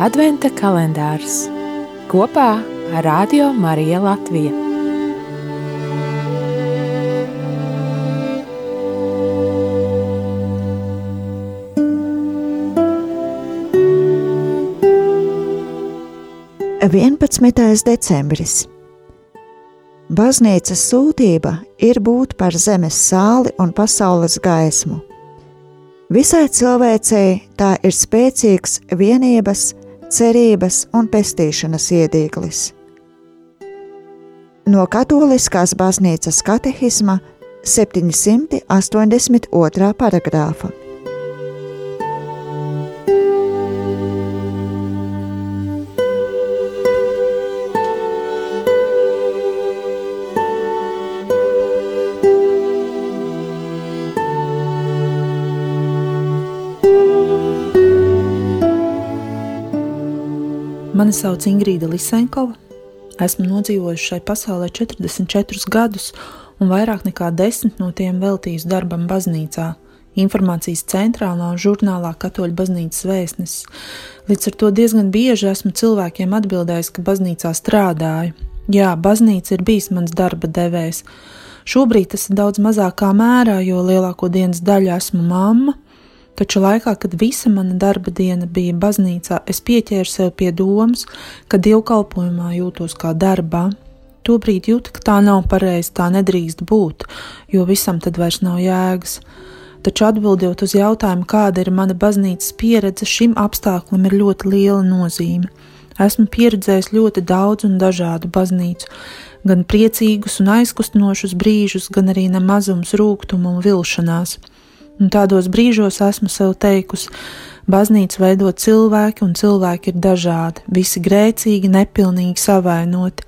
Adventa kalendārs kopā ar Radio Mariju Latviju. Vienpadsmitais decembris. Baznīcas sūtība ir būt par zemes sāli un pasaules gaismu. Visai cilvēcei tā ir spēcīgs vienības, cerības un pestīšanas iedīglis. No Katoliskās baznīcas katehisma 782. paragrāfa. Mani sauc Ingrīda Lisenkova. Esmu nodzīvojusi šai pasaulē 44 gadus, un vairāk nekā desmit no tiem veltījusi darbam baznīcā, informācijas centrālā un žurnālā Katoļu baznīcas vēstnesis. Līdz ar to diezgan bieži esmu cilvēkiem atbildējis, ka baznīcā strādāju. Jā, baznīca ir bijis mans darba devējs. Šobrīd tas ir daudz mazākā mērā, jo lielāko dienas daļu esmu mamma taču laikā, kad visa mana darba diena bija baznīcā, es pieķēru sev pie domas, ka dievkalpojumā jūtos kā darbā. Tobrīd jūtu, ka tā nav pareizi, tā nedrīkst būt, jo visam tad vairs nav jēgas. Taču atbildot uz jautājumu, kāda ir mana baznīcas pieredze, šim apstāklim ir ļoti liela nozīme. Esmu pieredzējis ļoti daudz un dažādu baznīcu, gan priecīgus un aizkustinošus brīžus, gan arī nemazums rūkumu un vilšanās. Un tādos brīžos esmu sev teikusi, baznīca veido cilvēki, un cilvēki ir dažādi, visi grēcīgi, nepilnīgi savainoti.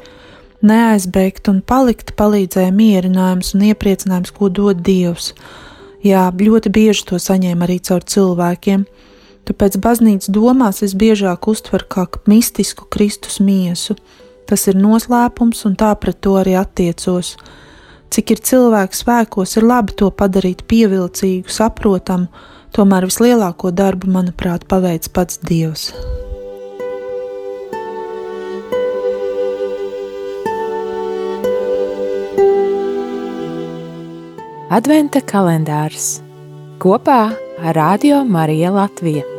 Neaizbēgt un palikt palīdzēja mierinājums un iepriecinājums, ko dod Dievs. Jā, ļoti bieži to saņēma arī caur cilvēkiem, tāpēc baznīcas domās es biežāk uztveru kā mistisku Kristus miesu. Tas ir noslēpums, un tā pret to arī attiecos. Cik ir cilvēku spēkos, ir labi to padarīt pievilcīgu, saprotamu, tomēr vislielāko darbu, manuprāt, paveic pats Dievs. Adventa kalendārs kopā ar Radio Mariju Latviju.